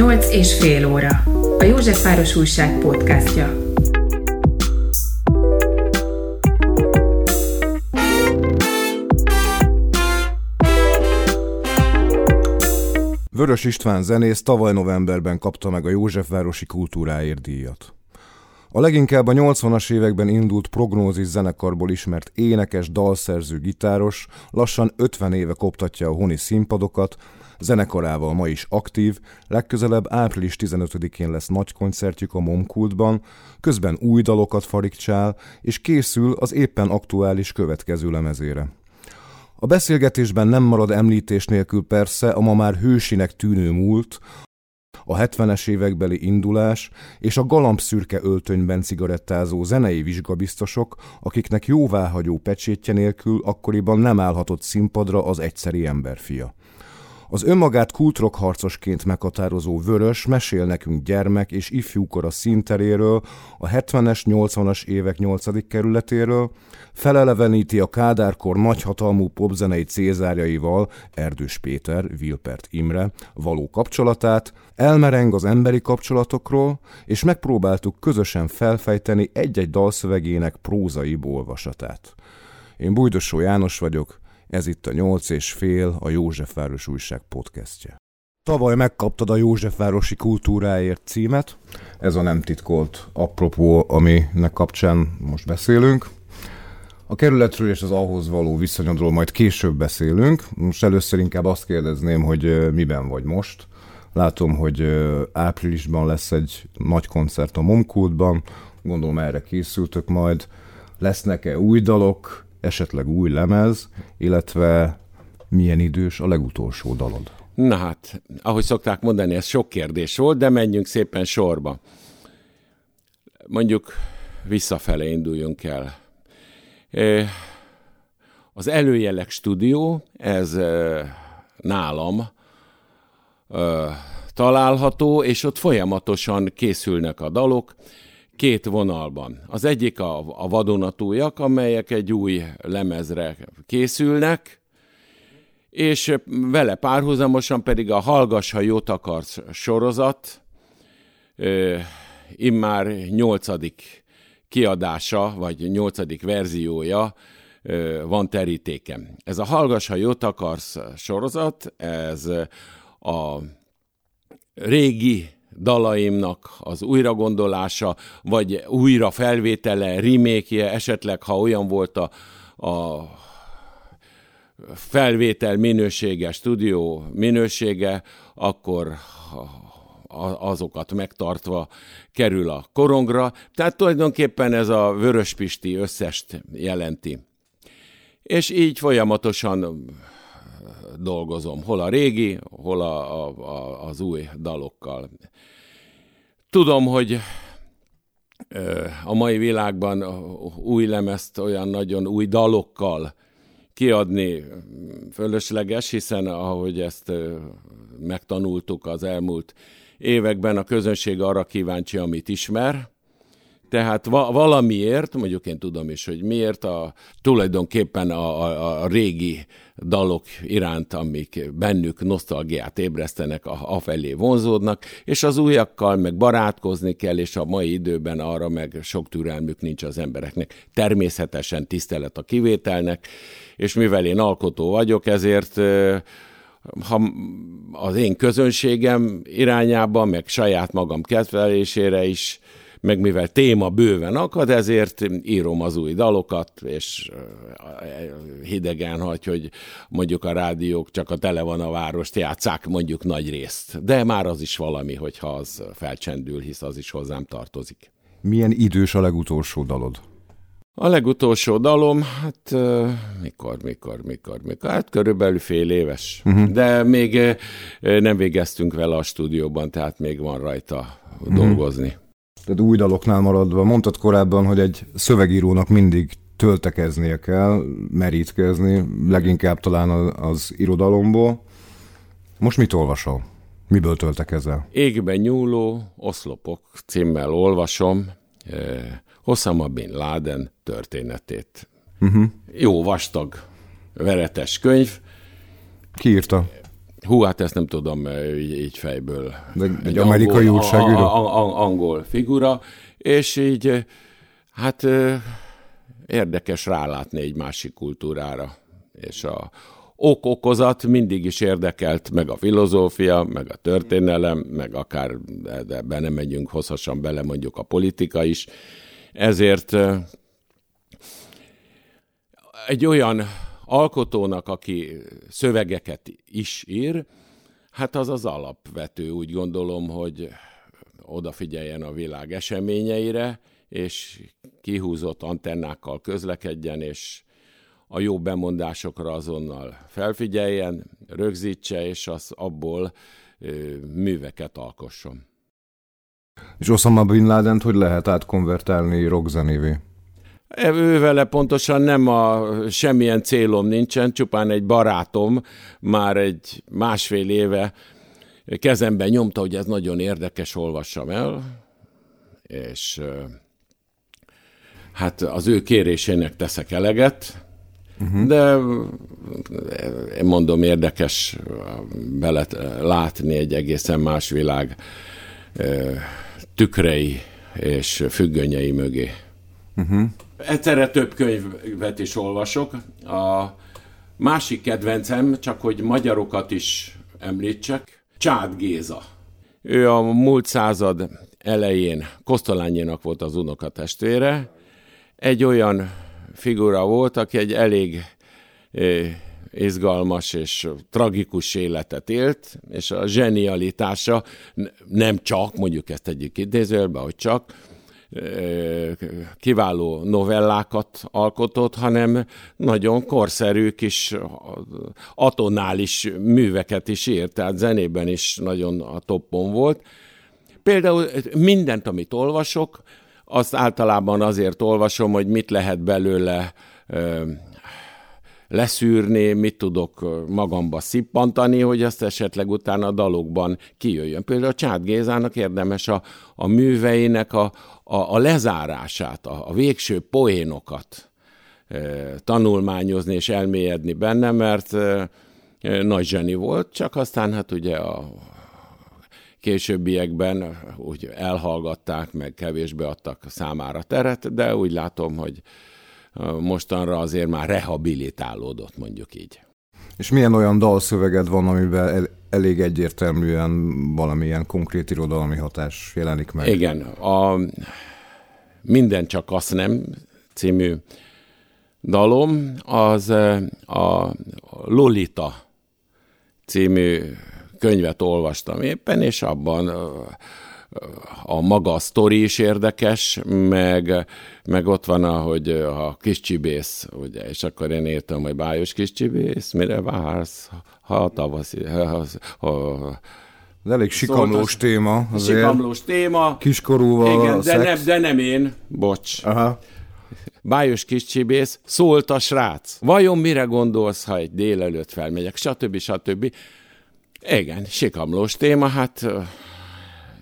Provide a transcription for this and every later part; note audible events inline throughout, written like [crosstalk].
Nyolc és fél óra. A Józsefváros Újság podcastja. Vörös István zenész tavaly novemberben kapta meg a Józsefvárosi Kultúráért díjat. A leginkább a 80-as években indult prognózis zenekarból ismert énekes, dalszerző, gitáros lassan 50 éve koptatja a honi színpadokat, zenekarával ma is aktív, legközelebb április 15-én lesz nagy koncertjük a Momkultban, közben új dalokat farigcsál, és készül az éppen aktuális következő lemezére. A beszélgetésben nem marad említés nélkül persze a ma már hősinek tűnő múlt, a 70-es évekbeli indulás és a galambszürke öltönyben cigarettázó zenei vizsgabiztosok, akiknek jóváhagyó pecsétje nélkül akkoriban nem állhatott színpadra az egyszeri emberfia. Az önmagát kultrok meghatározó Vörös mesél nekünk gyermek és ifjúkora színteréről, a 70-es, 80-as évek 8. kerületéről, feleleveníti a Kádárkor nagyhatalmú popzenei cézárjaival, Erdős Péter, Vilpert Imre való kapcsolatát, elmereng az emberi kapcsolatokról, és megpróbáltuk közösen felfejteni egy-egy dalszövegének prózai olvasatát. Én Bújdosó János vagyok, ez itt a nyolc és fél, a Józsefváros újság podcastje. Tavaly megkaptad a Józsefvárosi Kultúráért címet. Ez a nem titkolt apropó, aminek kapcsán most beszélünk. A kerületről és az ahhoz való viszonyodról majd később beszélünk. Most először inkább azt kérdezném, hogy miben vagy most. Látom, hogy áprilisban lesz egy nagy koncert a Momkultban, gondolom erre készültök majd. Lesznek-e új dalok, esetleg új lemez, illetve milyen idős a legutolsó dalod? Na hát, ahogy szokták mondani, ez sok kérdés volt, de menjünk szépen sorba. Mondjuk visszafele induljunk el. Az Előjelek stúdió, ez nálam található, és ott folyamatosan készülnek a dalok két vonalban. Az egyik a, a vadonatújak, amelyek egy új lemezre készülnek, és vele párhuzamosan pedig a Hallgass, ha jót akarsz sorozat, immár nyolcadik kiadása, vagy nyolcadik verziója van terítéken. Ez a Hallgass, ha jót akarsz sorozat, ez a régi dalaimnak az újragondolása, vagy újra felvétele, remékje, esetleg ha olyan volt a, a felvétel minősége, stúdió minősége, akkor azokat megtartva kerül a korongra. Tehát tulajdonképpen ez a vöröspisti összest jelenti. És így folyamatosan dolgozom, hol a régi, hol a, a, az új dalokkal. Tudom, hogy a mai világban új lemezt olyan nagyon új dalokkal kiadni fölösleges, hiszen ahogy ezt megtanultuk az elmúlt években, a közönség arra kíváncsi, amit ismer, tehát va- valamiért, mondjuk én tudom is, hogy miért, a, tulajdonképpen a, a, a régi dalok iránt, amik bennük nosztalgiát ébresztenek, afelé vonzódnak, és az újakkal meg barátkozni kell, és a mai időben arra meg sok türelmük nincs az embereknek. Természetesen tisztelet a kivételnek, és mivel én alkotó vagyok, ezért ha az én közönségem irányába, meg saját magam kedvelésére is meg mivel téma bőven akad, ezért írom az új dalokat, és hidegen hagy, hogy mondjuk a rádiók csak a tele van a várost játszák mondjuk nagy részt. De már az is valami, hogyha az felcsendül, hisz az is hozzám tartozik. Milyen idős a legutolsó dalod? A legutolsó dalom, hát mikor, mikor, mikor, mikor, hát körülbelül fél éves. Uh-huh. De még nem végeztünk vele a stúdióban, tehát még van rajta uh-huh. dolgozni tehát új daloknál maradva, mondtad korábban, hogy egy szövegírónak mindig töltekeznie kell, merítkezni, leginkább talán az, irodalomból. Most mit olvasol? Miből töltekezel? Égben nyúló oszlopok címmel olvasom eh, Osama Bin Laden történetét. Uh-huh. Jó vastag, veretes könyv. Ki írta? Hú, hát ezt nem tudom így, így fejből. De egy, egy amerikai angol, újságíró? A, a, a, angol figura, és így hát érdekes rálátni egy másik kultúrára. És a ok-okozat mindig is érdekelt, meg a filozófia, meg a történelem, meg akár, de ebben nem megyünk hosszasan bele, mondjuk a politika is. Ezért egy olyan alkotónak, aki szövegeket is ír, hát az az alapvető, úgy gondolom, hogy odafigyeljen a világ eseményeire, és kihúzott antennákkal közlekedjen, és a jó bemondásokra azonnal felfigyeljen, rögzítse, és az abból ö, műveket alkosson. És Osama Bin laden hogy lehet átkonvertálni rockzenévé? Ővele pontosan nem a semmilyen célom nincsen, csupán egy barátom már egy másfél éve kezemben nyomta, hogy ez nagyon érdekes, olvassam el, és hát az ő kérésének teszek eleget, uh-huh. de én mondom, érdekes bele látni egy egészen más világ tükrei és függönyei mögé. Uh-huh. Egyszerre több könyvet is olvasok. A másik kedvencem, csak hogy magyarokat is említsek, Csád Géza. Ő a múlt század elején Kosztolányinak volt az unokatestvére. Egy olyan figura volt, aki egy elég izgalmas és tragikus életet élt, és a zsenialitása nem csak, mondjuk ezt egyik idézőjelbe, hogy csak, kiváló novellákat alkotott, hanem nagyon korszerű kis atonális műveket is írt, tehát zenében is nagyon a toppon volt. Például mindent, amit olvasok, azt általában azért olvasom, hogy mit lehet belőle leszűrni, mit tudok magamba szippantani, hogy azt esetleg utána a dalokban kijöjjön. Például a Csát Gézának érdemes a, a műveinek a, a, a lezárását, a, a végső poénokat tanulmányozni és elmélyedni benne, mert nagy zseni volt, csak aztán hát ugye a későbbiekben úgy elhallgatták, meg kevésbé adtak számára teret, de úgy látom, hogy mostanra azért már rehabilitálódott, mondjuk így. És milyen olyan dalszöveged van, amiben el, elég egyértelműen valamilyen konkrét irodalmi hatás jelenik meg? Igen, a Minden csak azt nem című dalom, az a Lolita című könyvet olvastam éppen, és abban a maga a sztori is érdekes, meg, meg ott van, ahogy a kis csibész, ugye, és akkor én írtam, hogy bájos kis csibész, mire vársz, ha a tavaszi, ha, ha, ez elég sikamlós szóval, téma. Azért. Sikamlós téma. Kiskorúval Igen, de nem, de nem én. Bocs. Aha. Bájos kis csibész, szólt a srác. Vajon mire gondolsz, ha egy délelőtt felmegyek, stb. stb. Igen, sikamlós téma, hát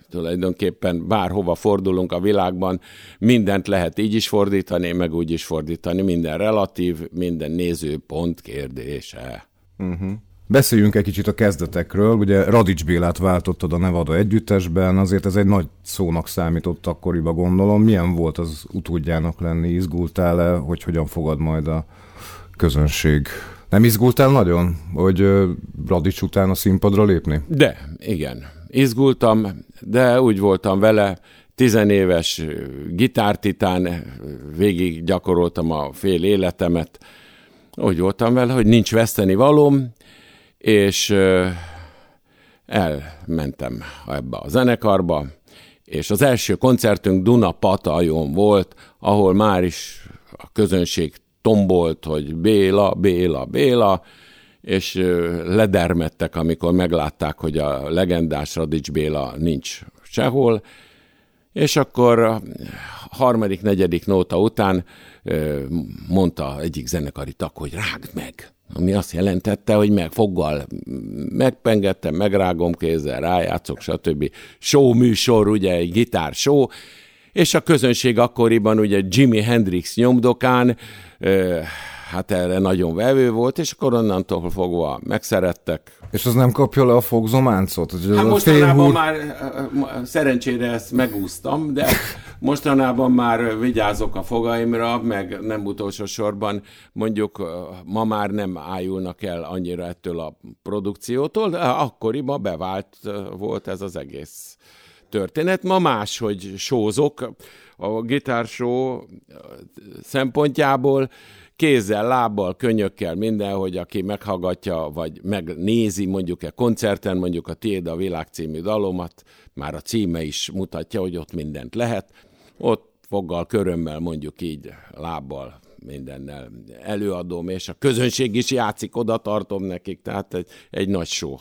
tulajdonképpen bárhova fordulunk a világban, mindent lehet így is fordítani, meg úgy is fordítani, minden relatív, minden nézőpont kérdése. Uh-huh. Beszéljünk egy kicsit a kezdetekről. Ugye Radics Bélát váltottad a Nevada együttesben, azért ez egy nagy szónak számított akkoriban gondolom. Milyen volt az utódjának lenni? Izgultál-e, hogy hogyan fogad majd a közönség? Nem izgultál nagyon, hogy Radics után a színpadra lépni? De, igen. Izgultam, de úgy voltam vele, tizenéves gitártitán, végig gyakoroltam a fél életemet, úgy voltam vele, hogy nincs veszteni valóm, és elmentem ebbe a zenekarba, és az első koncertünk Duna Patajon volt, ahol már is a közönség tombolt, hogy Béla, Béla, Béla, és ledermettek, amikor meglátták, hogy a legendás Radics Béla nincs sehol, és akkor a harmadik, negyedik nóta után mondta egyik zenekari tag, hogy rágd meg! Ami azt jelentette, hogy meg foggal megpengettem, megrágom kézzel, rájátszok, stb. Show műsor, ugye egy gitár show, és a közönség akkoriban ugye Jimi Hendrix nyomdokán hát erre nagyon vevő volt, és akkor onnantól fogva megszerettek. És az nem kapja le a fogzománcot? Hát mostanában félhúr... már szerencsére ezt megúsztam, de mostanában már vigyázok a fogaimra, meg nem utolsó sorban mondjuk ma már nem ájulnak el annyira ettől a produkciótól, de akkoriban bevált volt ez az egész történet. Ma más, hogy sózok a gitársó szempontjából, kézzel, lábbal, könyökkel, minden, hogy aki meghallgatja, vagy megnézi mondjuk egy koncerten, mondjuk a Tiéd a világ című dalomat, már a címe is mutatja, hogy ott mindent lehet. Ott foggal, körömmel, mondjuk így, lábbal, mindennel előadom, és a közönség is játszik, oda tartom nekik, tehát egy, egy nagy show.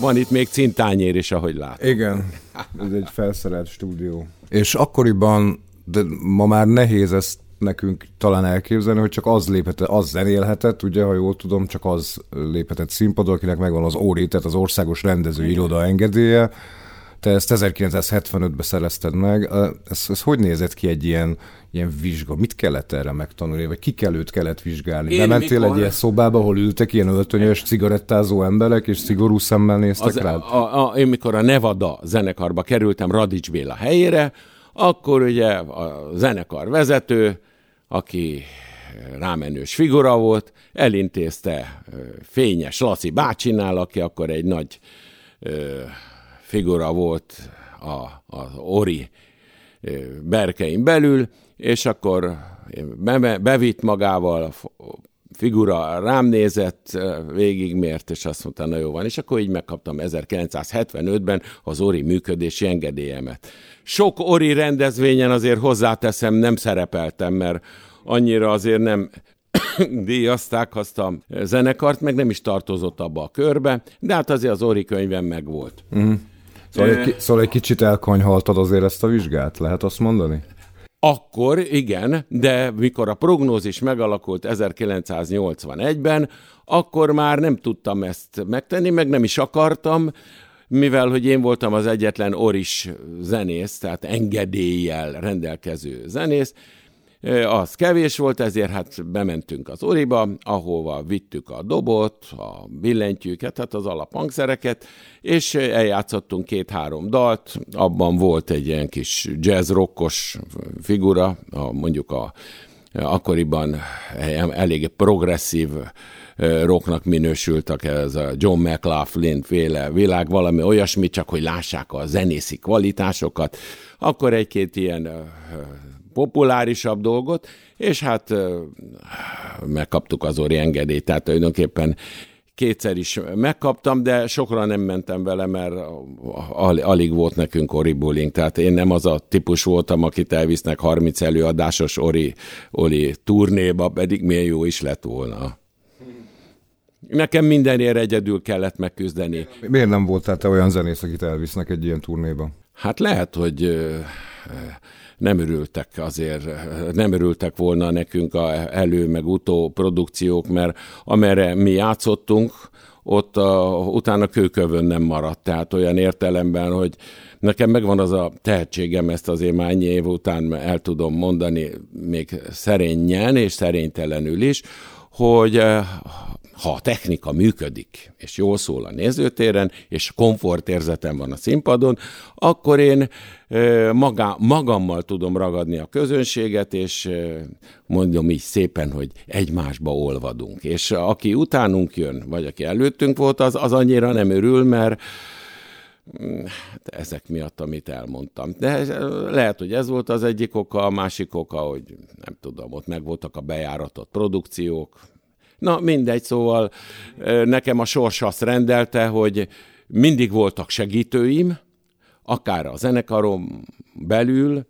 Van itt még cintányér is, ahogy lát. Igen, [laughs] ez egy felszerelt stúdió. És akkoriban, de ma már nehéz ezt nekünk talán elképzelni, hogy csak az léphetett, az zenélhetett, ugye, ha jól tudom, csak az léphetett színpadon, akinek megvan az óri, tehát az országos rendező iroda engedélye. Te ezt 1975-ben szerezted meg. Ez, ez hogy nézett ki egy ilyen, ilyen vizsga? Mit kellett erre megtanulni? Vagy ki őt kellett vizsgálni? Én Bementél mikor... egy ilyen szobába, ahol ültek ilyen öltönyös, cigarettázó emberek, és szigorú szemmel néztek az, rád? A, a, én mikor a Nevada zenekarba kerültem Radics Béla helyére, akkor ugye a zenekar vezető aki rámenős figura volt, elintézte Fényes Laci bácsinál, aki akkor egy nagy ö, figura volt a, a Ori berkein belül, és akkor be, bevitt magával, figura rám nézett, végigmért, és azt mondta, na jó van, és akkor így megkaptam 1975-ben az Ori működési engedélyemet. Sok Ori rendezvényen azért hozzáteszem, nem szerepeltem, mert annyira azért nem [coughs] díjazták azt a zenekart, meg nem is tartozott abba a körbe, de hát azért az Ori könyvem meg volt. Mm. Szóval, egy, szóval egy kicsit elkonyhaltad azért ezt a vizsgát, lehet azt mondani? Akkor igen, de mikor a prognózis megalakult 1981-ben, akkor már nem tudtam ezt megtenni, meg nem is akartam, mivel hogy én voltam az egyetlen oris zenész, tehát engedéllyel rendelkező zenész, az kevés volt, ezért hát bementünk az Oriba, ahova vittük a dobot, a billentyűket, hát az alaphangszereket, és eljátszottunk két-három dalt, abban volt egy ilyen kis jazz rockos figura, a, mondjuk a akkoriban elég progresszív rocknak minősültek, ez a John McLaughlin féle világ, valami olyasmi, csak hogy lássák a zenészi kvalitásokat, akkor egy-két ilyen populárisabb dolgot, és hát megkaptuk az Ori engedélyt, tehát tulajdonképpen kétszer is megkaptam, de sokra nem mentem vele, mert alig volt nekünk Ori bullying, tehát én nem az a típus voltam, akit elvisznek 30 előadásos Ori, Ori turnéba, pedig milyen jó is lett volna. Nekem mindenért egyedül kellett megküzdeni. Miért nem voltál te olyan zenész, akit elvisznek egy ilyen turnéba? Hát lehet, hogy nem örültek azért, nem örültek volna nekünk a elő meg utó produkciók, mert amerre mi játszottunk, ott a, utána kőkövön nem maradt. Tehát olyan értelemben, hogy nekem megvan az a tehetségem, ezt azért már ennyi év után el tudom mondani, még szerényen és szerénytelenül is, hogy ha a technika működik, és jól szól a nézőtéren, és komfortérzetem van a színpadon, akkor én magá, magammal tudom ragadni a közönséget, és mondom így szépen, hogy egymásba olvadunk. És aki utánunk jön, vagy aki előttünk volt, az, az annyira nem örül, mert mm, hát ezek miatt, amit elmondtam. De lehet, hogy ez volt az egyik oka, a másik oka, hogy nem tudom, ott megvoltak a bejáratott produkciók, Na mindegy, szóval nekem a sors azt rendelte, hogy mindig voltak segítőim, akár a zenekarom belül,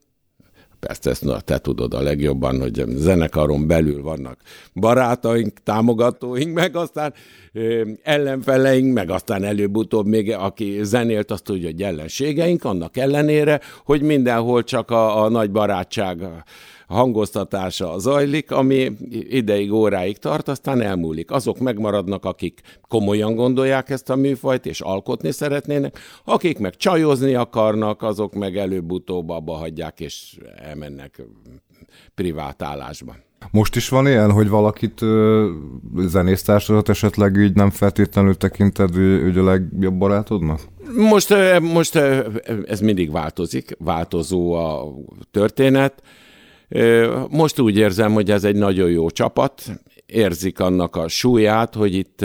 persze ezt na, te tudod a legjobban, hogy a zenekaron belül vannak barátaink, támogatóink, meg aztán ö, ellenfeleink, meg aztán előbb-utóbb még aki zenélt, azt tudja, hogy ellenségeink, annak ellenére, hogy mindenhol csak a, a nagy barátság hangoztatása zajlik, ami ideig, óráig tart, aztán elmúlik. Azok megmaradnak, akik komolyan gondolják ezt a műfajt, és alkotni szeretnének, akik meg csajozni akarnak, azok meg előbb-utóbb abba hagyják, és elmennek privát állásba. Most is van ilyen, hogy valakit zenésztársadat esetleg így nem feltétlenül tekinted hogy a legjobb barátodnak? Most, most ez mindig változik, változó a történet. Most úgy érzem, hogy ez egy nagyon jó csapat, érzik annak a súlyát, hogy itt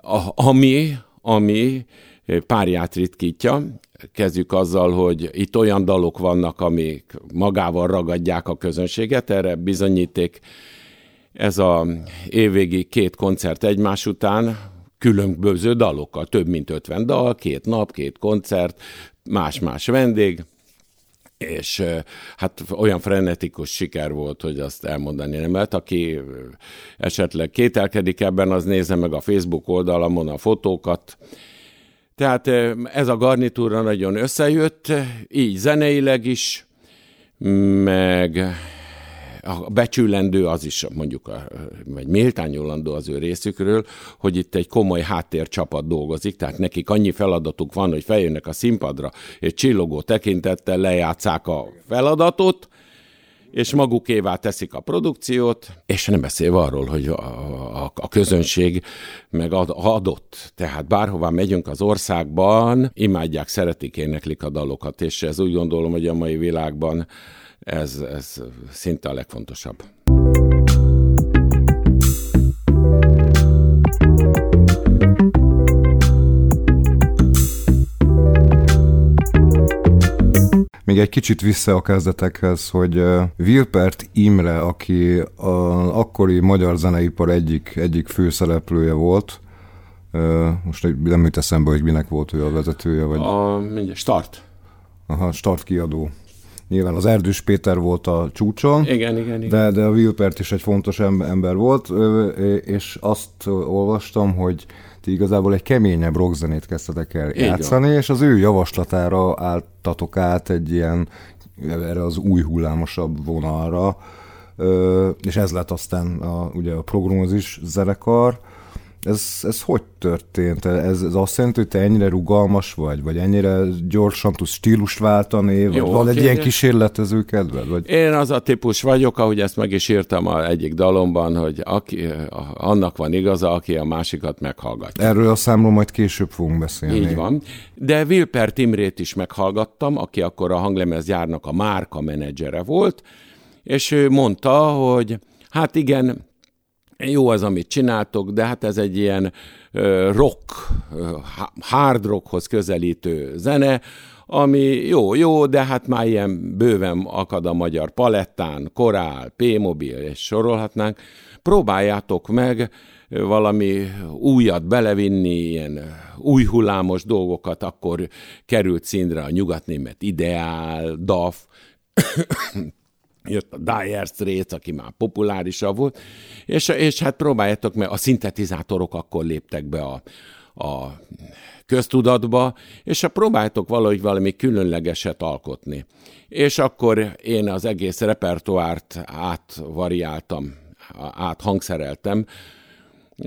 a, ami, ami párját ritkítja, kezdjük azzal, hogy itt olyan dalok vannak, amik magával ragadják a közönséget, erre bizonyíték ez a évvégi két koncert egymás után, különböző dalokkal, több mint 50 dal, két nap, két koncert, más-más vendég, és hát olyan frenetikus siker volt, hogy azt elmondani nem lehet. Aki esetleg kételkedik ebben, az nézze meg a Facebook oldalamon a fotókat, tehát ez a garnitúra nagyon összejött, így zeneileg is, meg a becsülendő az is mondjuk, vagy méltányolandó az ő részükről, hogy itt egy komoly háttércsapat dolgozik, tehát nekik annyi feladatuk van, hogy feljönnek a színpadra, és csillogó tekintettel lejátszák a feladatot, és magukévá teszik a produkciót, és nem beszélve arról, hogy a, a, a közönség meg ad, adott. Tehát bárhová megyünk az országban, imádják, szeretik, éneklik a dalokat, és ez úgy gondolom, hogy a mai világban ez, ez szinte a legfontosabb. Még egy kicsit vissza a kezdetekhez, hogy Wilpert Imre, aki a akkori magyar zeneipar egyik, egyik főszereplője volt, most nem jut eszembe, hogy minek volt ő a vezetője, vagy... A, mindjárt, start. Aha, start kiadó. Nyilván az Erdős Péter volt a csúcson, igen, igen, igen. De, de a Wilpert is egy fontos ember volt, és azt olvastam, hogy ti igazából egy keményebb rockzenét kezdtetek el Így játszani, van. és az ő javaslatára álltatok át egy ilyen erre az új hullámosabb vonalra, és ez lett aztán a, ugye a prognózis zenekar, ez, ez hogy történt? Ez, ez azt jelenti, hogy te ennyire rugalmas vagy, vagy ennyire gyorsan tudsz stílust váltani, vagy Jó, van egy ilyen kísérletező kedved? Vagy? Én az a típus vagyok, ahogy ezt meg is írtam a egyik dalomban, hogy aki, annak van igaza, aki a másikat meghallgatja. Erről a számról majd később fogunk beszélni. Így van. De Wilper Timrét is meghallgattam, aki akkor a hanglemezgyárnak a márka menedzsere volt, és ő mondta, hogy hát igen, jó az, amit csináltok, de hát ez egy ilyen rock, hard rockhoz közelítő zene, ami jó, jó, de hát már ilyen bőven akad a magyar palettán, korál, P-mobil, és sorolhatnánk. Próbáljátok meg valami újat belevinni, ilyen új hullámos dolgokat, akkor került színre a nyugatnémet ideál, DAF, jött a Dire Straits, aki már populárisabb volt, és, és hát próbáljátok meg, a szintetizátorok akkor léptek be a, a köztudatba, és ha próbáltok valahogy valami különlegeset alkotni. És akkor én az egész repertoárt átvariáltam, áthangszereltem,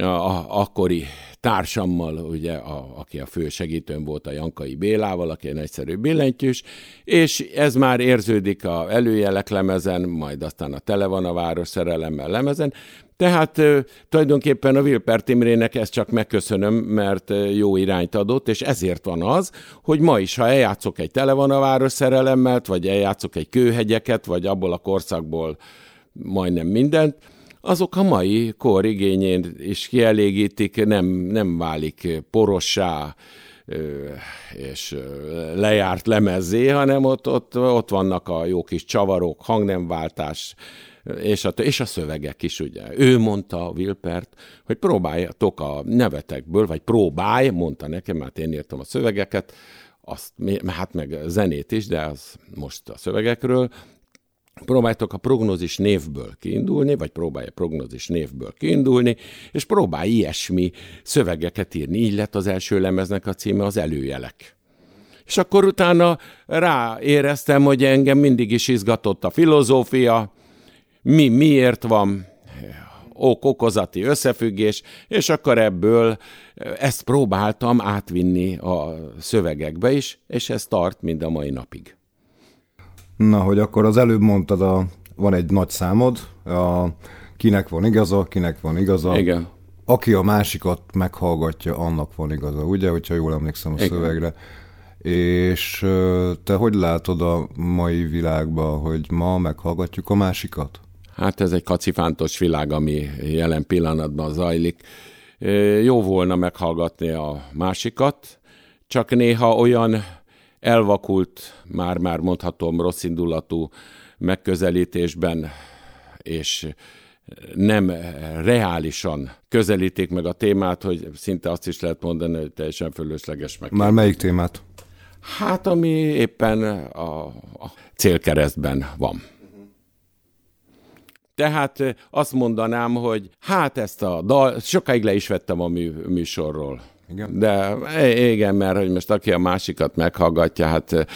a, akkori társammal, ugye, a, aki a fő segítőm volt a Jankai Bélával, aki egy egyszerű billentyűs, és ez már érződik a előjelek lemezen, majd aztán a Tele van a város szerelemmel lemezen, tehát tulajdonképpen a Wilper Timrének ezt csak megköszönöm, mert jó irányt adott, és ezért van az, hogy ma is, ha eljátszok egy Tele van a város szerelemmel, vagy eljátszok egy kőhegyeket, vagy abból a korszakból majdnem mindent, azok a mai kor igényén is kielégítik, nem, nem válik porossá, és lejárt lemezzé, hanem ott, ott, ott vannak a jó kis csavarok, hangnemváltás, és a, és a szövegek is, ugye. Ő mondta, Wilpert, hogy próbáljatok a nevetekből, vagy próbálj, mondta nekem, mert én írtam a szövegeket, azt, hát meg zenét is, de az most a szövegekről, próbáltok a prognózis névből kiindulni, vagy próbálja prognózis névből kiindulni, és próbálj ilyesmi szövegeket írni. Így lett az első lemeznek a címe az előjelek. És akkor utána ráéreztem, hogy engem mindig is izgatott a filozófia, mi miért van, ok-okozati összefüggés, és akkor ebből ezt próbáltam átvinni a szövegekbe is, és ez tart mind a mai napig. Na, hogy akkor az előbb mondtad, a, van egy nagy számod, a, kinek van igaza, kinek van igaza. Igen. Aki a másikat meghallgatja, annak van igaza, ugye, hogyha jól emlékszem a Igen. szövegre. És te hogy látod a mai világban, hogy ma meghallgatjuk a másikat? Hát ez egy kacifántos világ, ami jelen pillanatban zajlik. Jó volna meghallgatni a másikat, csak néha olyan elvakult, már-már mondhatom rosszindulatú megközelítésben, és nem reálisan közelítik meg a témát, hogy szinte azt is lehet mondani, hogy teljesen fölösleges meg. Már melyik témát? Hát, ami éppen a, a célkeresztben van. Tehát azt mondanám, hogy hát ezt a dal, sokáig le is vettem a mű, műsorról. Igen. De igen, mert hogy most aki a másikat meghallgatja, hát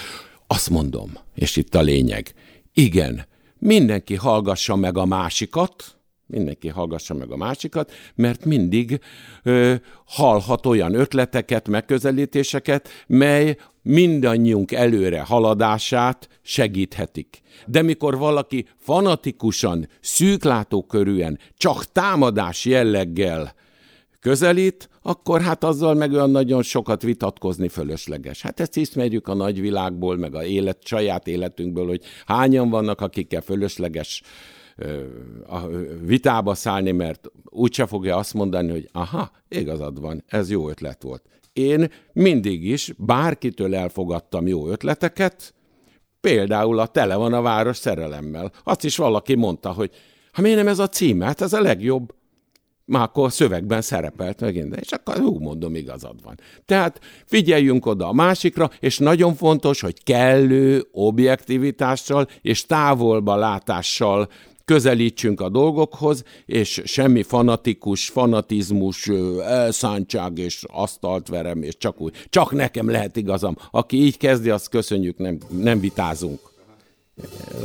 azt mondom, és itt a lényeg. Igen, mindenki hallgassa meg a másikat, mindenki hallgassa meg a másikat, mert mindig ö, hallhat olyan ötleteket, megközelítéseket, mely mindannyiunk előre haladását segíthetik. De mikor valaki fanatikusan, szűklátókörűen, csak támadás jelleggel közelít, akkor hát azzal meg olyan nagyon sokat vitatkozni fölösleges. Hát ezt ismerjük a nagyvilágból, meg a élet, saját életünkből, hogy hányan vannak, akikkel fölösleges a vitába szállni, mert úgyse fogja azt mondani, hogy aha, igazad van, ez jó ötlet volt. Én mindig is bárkitől elfogadtam jó ötleteket, például a Tele van a város szerelemmel. Azt is valaki mondta, hogy ha miért nem ez a cím, hát ez a legjobb. Már akkor szövegben szerepelt megint, és akkor úgy mondom, igazad van. Tehát figyeljünk oda a másikra, és nagyon fontos, hogy kellő objektivitással és távolba látással közelítsünk a dolgokhoz, és semmi fanatikus, fanatizmus, elszántság és asztalt verem, és csak úgy. Csak nekem lehet igazam. Aki így kezdi, azt köszönjük, nem, nem vitázunk.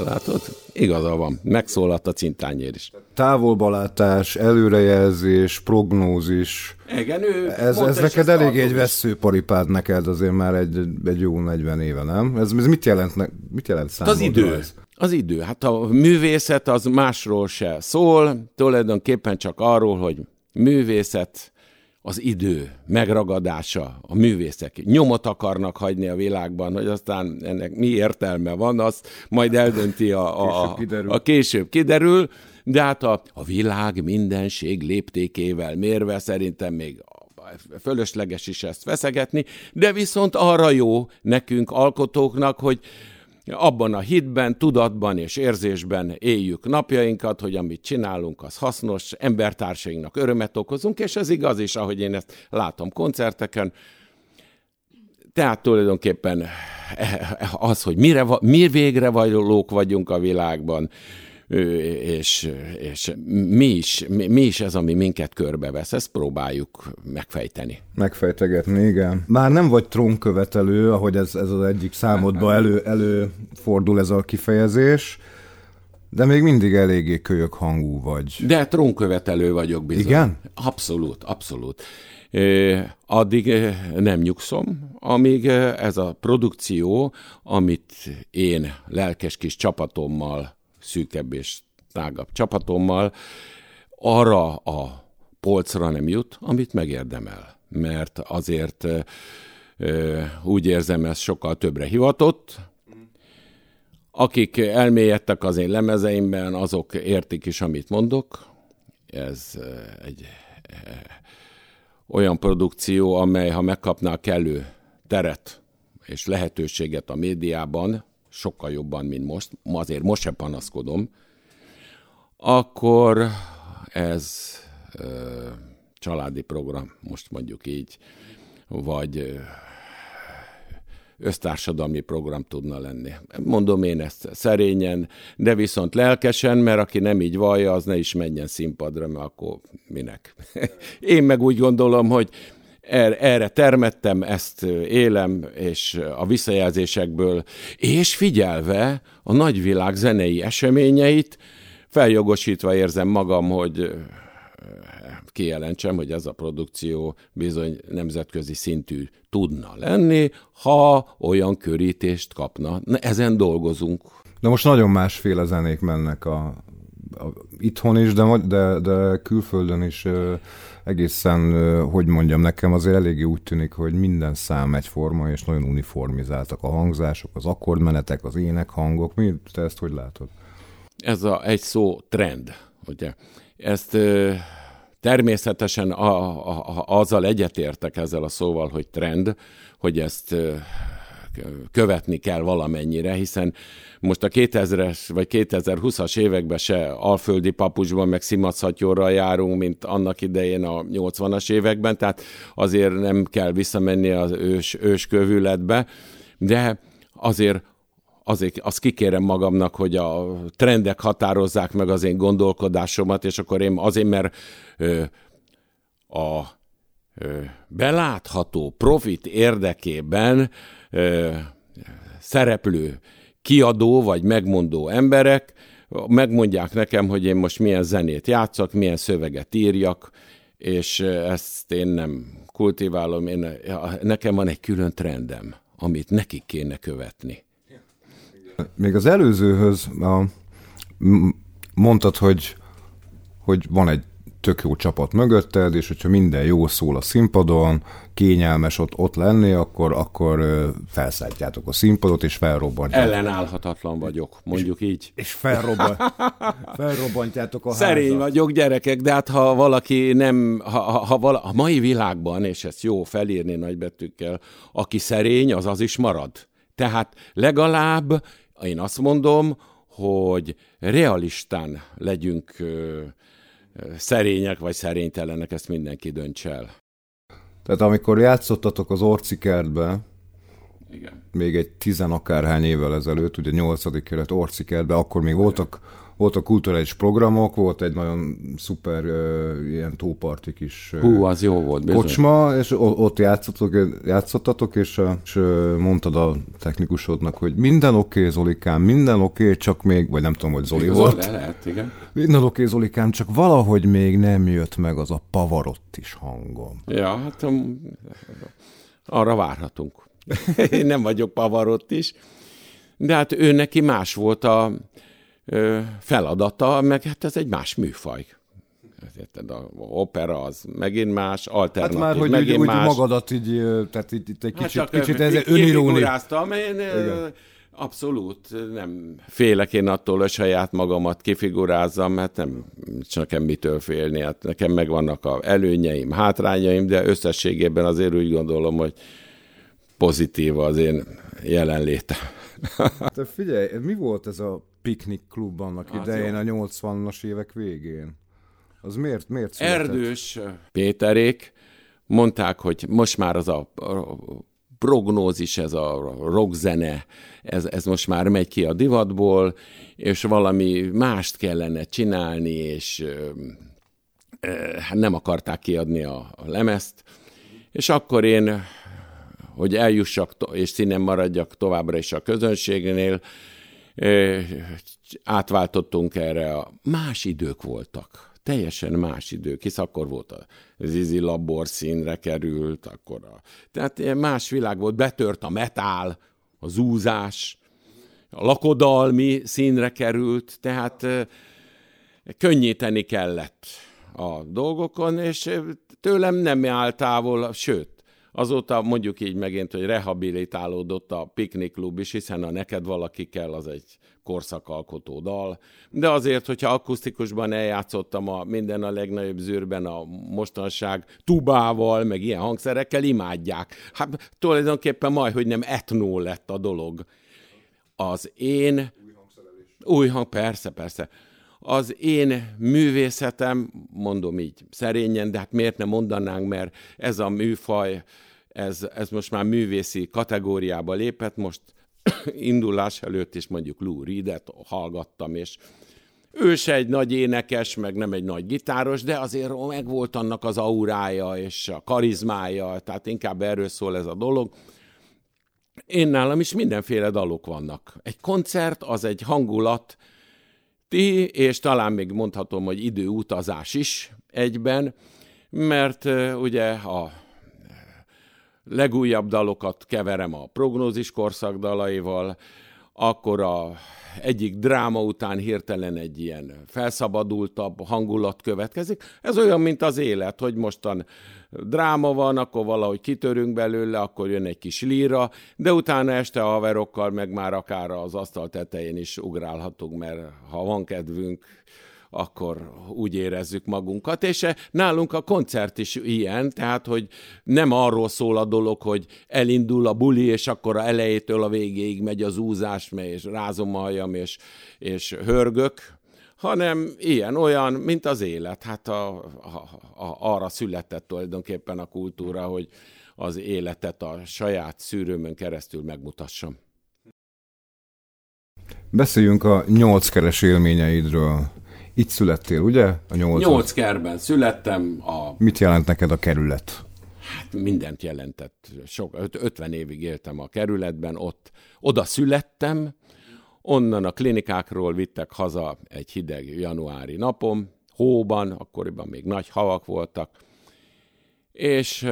Látod? Igaza van. Megszólalt a cintányér is. Távolbalátás, előrejelzés, prognózis. Igen, ő ez, ez neked elég egy veszőparipád neked azért már egy, egy jó 40 éve, nem? Ez, ez mit jelent, mit jelent számodra? Az idő. Ez? Az idő. Hát a művészet az másról se szól, tulajdonképpen csak arról, hogy művészet az idő megragadása, a művészek nyomot akarnak hagyni a világban, hogy aztán ennek mi értelme van, az majd eldönti a, a, később a később kiderül, de hát a, a világ mindenség léptékével mérve szerintem még fölösleges is ezt feszegetni, de viszont arra jó nekünk alkotóknak, hogy abban a hitben, tudatban és érzésben éljük napjainkat, hogy amit csinálunk, az hasznos, embertársainknak örömet okozunk, és ez igaz is, ahogy én ezt látom koncerteken. Tehát tulajdonképpen az, hogy mire, mi végre valók vagyunk a világban, és, és mi, is, mi, mi is ez, ami minket körbevesz, ezt próbáljuk megfejteni. Megfejtegetni, igen. Már nem vagy trónkövetelő, ahogy ez, ez az egyik számodba elő, előfordul ez a kifejezés, de még mindig eléggé kölyök hangú vagy. De trónkövetelő vagyok bizony. Igen? Abszolút, abszolút. Addig nem nyugszom, amíg ez a produkció, amit én lelkes kis csapatommal szűkebb és tágabb csapatommal, arra a polcra nem jut, amit megérdemel. Mert azért úgy érzem, ez sokkal többre hivatott. Akik elmélyedtek az én lemezeimben, azok értik is, amit mondok. Ez egy olyan produkció, amely, ha megkapná kellő teret és lehetőséget a médiában, sokkal jobban, mint most, azért most sem panaszkodom, akkor ez ö, családi program, most mondjuk így, vagy ö, össztársadalmi program tudna lenni. Mondom én ezt szerényen, de viszont lelkesen, mert aki nem így vallja, az ne is menjen színpadra, mert akkor minek. [laughs] én meg úgy gondolom, hogy erre, erre termettem, ezt élem, és a visszajelzésekből, és figyelve a nagyvilág zenei eseményeit, feljogosítva érzem magam, hogy kijelentsem, hogy ez a produkció bizony nemzetközi szintű tudna lenni, ha olyan körítést kapna. Na, ezen dolgozunk. De most nagyon másféle zenék mennek a, a, itthon is, de, de, de külföldön is egészen, hogy mondjam, nekem azért eléggé úgy tűnik, hogy minden szám egyforma, és nagyon uniformizáltak a hangzások, az akkordmenetek, az énekhangok. Mi, te ezt hogy látod? Ez a egy szó trend, ugye? Ezt természetesen a, a, azzal egyetértek ezzel a szóval, hogy trend, hogy ezt követni kell valamennyire, hiszen most a 2000-es vagy 2020-as években se alföldi papucsban meg szimachatyorral járunk, mint annak idején a 80-as években, tehát azért nem kell visszamenni az ős, őskövületbe, de azért azért azt kikérem magamnak, hogy a trendek határozzák meg az én gondolkodásomat, és akkor én azért, mert ö, a ö, belátható profit érdekében ö, szereplő kiadó vagy megmondó emberek megmondják nekem, hogy én most milyen zenét játszak, milyen szöveget írjak, és ezt én nem kultiválom, én, nekem van egy külön trendem, amit nekik kéne követni. Még az előzőhöz a, mondtad, hogy, hogy van egy tök jó csapat mögötted, és hogyha minden jó szól a színpadon, kényelmes ott, ott lenni, akkor, akkor felszállítjátok a színpadot, és felrobbantjátok. Ellenállhatatlan vagyok, mondjuk és, így. És felrobban, [laughs] felrobbantjátok a Szerény házat. vagyok, gyerekek, de hát ha valaki nem, ha, ha, ha vala, a mai világban, és ezt jó felírni nagybetűkkel, aki szerény, az az is marad. Tehát legalább én azt mondom, hogy realistán legyünk szerények vagy szerénytelenek, ezt mindenki dönts el. Tehát amikor játszottatok az Orci kertbe, Igen. még egy tizenakárhány évvel ezelőtt, ugye nyolcadik kelet Orci kertbe, akkor még voltak voltak kulturális programok, volt egy nagyon szuper uh, ilyen tópartik is. Hú, az jó volt. Bizony. Kocsma, és ott játszottatok, játszottatok, és, és mondtad a technikusodnak, hogy minden oké, okay, Zolikám, minden oké, okay, csak még, vagy nem tudom, hogy Zoli Igazol, volt. Lehet, igen. Minden oké, okay, Zolikám, csak valahogy még nem jött meg az a pavarott is hangom. Ja, hát um, arra várhatunk. [laughs] Én nem vagyok pavarott is, de hát ő neki más volt a, feladata, meg hát ez egy más műfaj. Érted, a opera az megint más, alternatív hát már, hogy megint úgy, más. úgy magadat így, tehát itt, itt egy kicsit, hát kicsit ez öniróni. én Igen. abszolút nem félek én attól, hogy saját magamat kifigurázzam, mert nem csak nekem mitől félni. Hát nekem megvannak a előnyeim, hátrányaim, de összességében azért úgy gondolom, hogy pozitív az én jelenlétem. Te figyelj, mi volt ez a piknik klub annak az idején, jó. a 80-as évek végén? Az miért, miért született? Erdős Péterék mondták, hogy most már az a prognózis, ez a rockzene, ez, ez most már megy ki a divatból, és valami mást kellene csinálni, és hát nem akarták kiadni a, a lemezt, és akkor én, hogy eljussak és színen maradjak továbbra is a közönségnél, átváltottunk erre, a más idők voltak. Teljesen más idők, hisz akkor volt a Zizi Labor színre került, akkor a, tehát más világ volt, betört a metál, a zúzás, a lakodalmi színre került, tehát könnyíteni kellett a dolgokon, és tőlem nem áll távol, sőt, Azóta mondjuk így megint, hogy rehabilitálódott a piknikklub is, hiszen a neked valaki kell, az egy korszakalkotó dal. De azért, hogyha akusztikusban eljátszottam a minden a legnagyobb zűrben a mostanság tubával, meg ilyen hangszerekkel, imádják. Hát tulajdonképpen majd, hogy nem etnó lett a dolog. Az én... Új hang, persze, persze az én művészetem, mondom így szerényen, de hát miért nem mondanánk, mert ez a műfaj, ez, ez most már művészi kategóriába lépett, most [coughs] indulás előtt is mondjuk Lou Reed-et hallgattam, és ő se egy nagy énekes, meg nem egy nagy gitáros, de azért meg volt annak az aurája és a karizmája, tehát inkább erről szól ez a dolog. Én nálam is mindenféle dalok vannak. Egy koncert az egy hangulat, ti, és talán még mondhatom, hogy időutazás is egyben, mert ugye a legújabb dalokat keverem a prognózis korszak dalaival, akkor a egyik dráma után hirtelen egy ilyen felszabadultabb hangulat következik. Ez olyan, mint az élet, hogy mostan dráma van, akkor valahogy kitörünk belőle, akkor jön egy kis líra, de utána este a haverokkal meg már akár az asztal tetején is ugrálhatunk, mert ha van kedvünk, akkor úgy érezzük magunkat, és nálunk a koncert is ilyen, tehát, hogy nem arról szól a dolog, hogy elindul a buli, és akkor a elejétől a végéig megy az úzás, és rázom a hajam, és, és hörgök, hanem ilyen, olyan, mint az élet. Hát a, a, a, arra született tulajdonképpen a kultúra, hogy az életet a saját szűrőmön keresztül megmutassam. Beszéljünk a nyolckeres élményeidről. Itt születtél, ugye? A nyolc. Nyolc kerben születtem. A... Mit jelent neked a kerület? Hát mindent jelentett. Sok, 50 évig éltem a kerületben, ott oda születtem, onnan a klinikákról vittek haza egy hideg januári napom, hóban, akkoriban még nagy havak voltak, és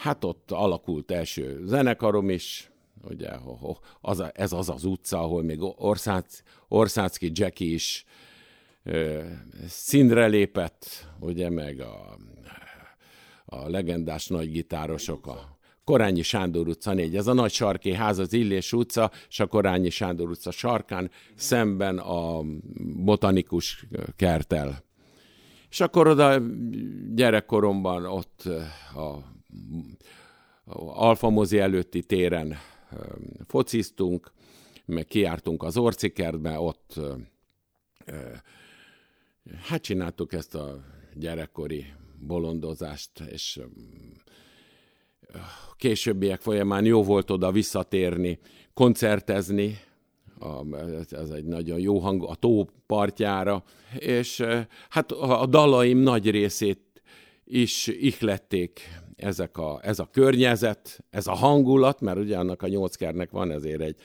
hát ott alakult első zenekarom is, ugye az a, ez az az utca, ahol még Orszác, Orszácki Jackie is színre lépett, ugye, meg a, a legendás nagy gitárosok, a Korányi Sándor utca 4. Ez a nagy sarki ház, az Illés utca, és a Korányi Sándor utca sarkán, szemben a botanikus kertel. És akkor oda gyerekkoromban ott a, a előtti téren fociztunk, meg kiártunk az Orcikertbe, ott hát csináltuk ezt a gyerekkori bolondozást, és későbbiek folyamán jó volt oda visszatérni, koncertezni, a, ez egy nagyon jó hang a tó partjára, és hát a dalaim nagy részét is ihlették ezek a, ez a környezet, ez a hangulat, mert ugye annak a nyolckernek van ezért egy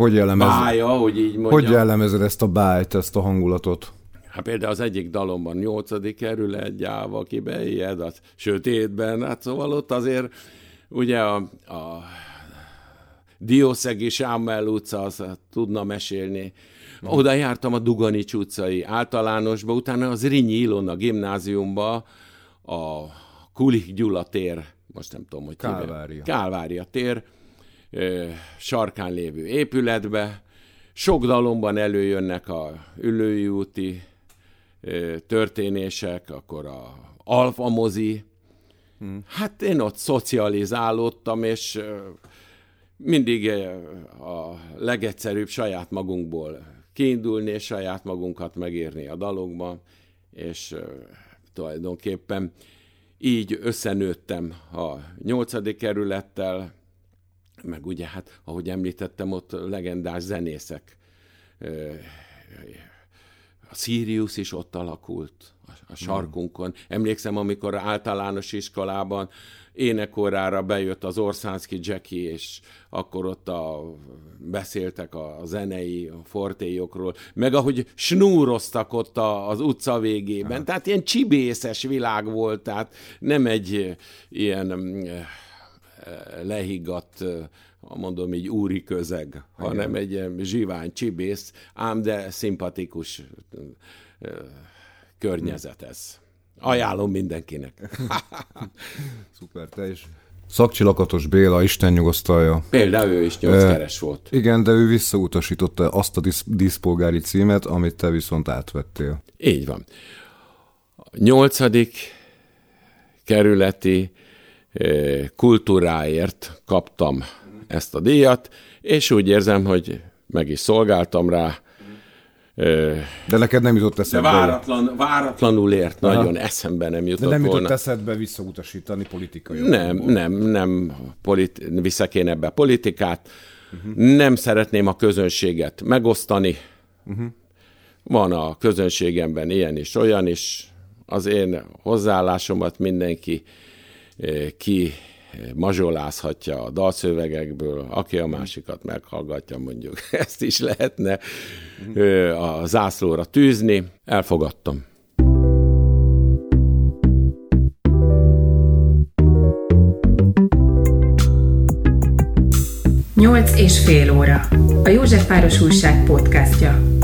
hogy jellemezed? Bája, hogy így mondjam. Hogy jellemezed ezt a bájt, ezt a hangulatot? Hát például az egyik dalomban nyolcadik kerület, gyáva, ki beijed, a sötétben, hát szóval ott azért ugye a, a Diószegi Sámmel utca, az tudna mesélni. Oda jártam a Duganics utcai általánosba, utána az Rinyi Ilona gimnáziumba, a Kulik Gyula tér, most nem tudom, hogy Kálvária. Kálvária tér, sarkán lévő épületbe. Sok dalomban előjönnek a ülői úti történések, akkor a Alfa mozi. Hmm. Hát én ott szocializálódtam, és mindig a legegyszerűbb saját magunkból kiindulni, és saját magunkat megírni a dalokban, és tulajdonképpen így összenőttem a nyolcadik kerülettel, meg ugye hát, ahogy említettem, ott legendás zenészek. A Sirius is ott alakult, a sarkunkon. Emlékszem, amikor általános iskolában énekorára bejött az Orszánszki Jackie, és akkor ott a, beszéltek a zenei a fortéjokról, meg ahogy snúroztak ott a, az utca végében. Ha. Tehát ilyen csibészes világ volt, tehát nem egy ilyen lehiggadt, mondom így úri közeg, Igen. hanem egy ilyen zsivány csibész, ám de szimpatikus környezet ez. Ajánlom mindenkinek. [laughs] Szuper, te is. Szakcsi Lakatos Béla, Isten nyugosztalja. Például ő is nyolckeres volt. Igen, de ő visszautasította azt a disz- díszpolgári címet, amit te viszont átvettél. Így van. Nyolcadik kerületi kultúráért kaptam ezt a díjat, és úgy érzem, hogy meg is szolgáltam rá. De neked nem jutott eszedbe. De váratlan, váratlanul ért, Aha. nagyon eszembe nem jutott De nem jutott volna. eszedbe visszautasítani politikai Nem, nem, nem politi- vissza kéne ebbe politikát. Uh-huh. Nem szeretném a közönséget megosztani, Uh-huh. Van a közönségemben ilyen is, olyan is. Az én hozzáállásomat mindenki ki mazsolázhatja a dalszövegekből, aki a másikat meghallgatja, mondjuk [laughs] ezt is lehetne a zászlóra tűzni. Elfogadtam. Nyolc és fél óra. A Józsefváros Újság podcastja.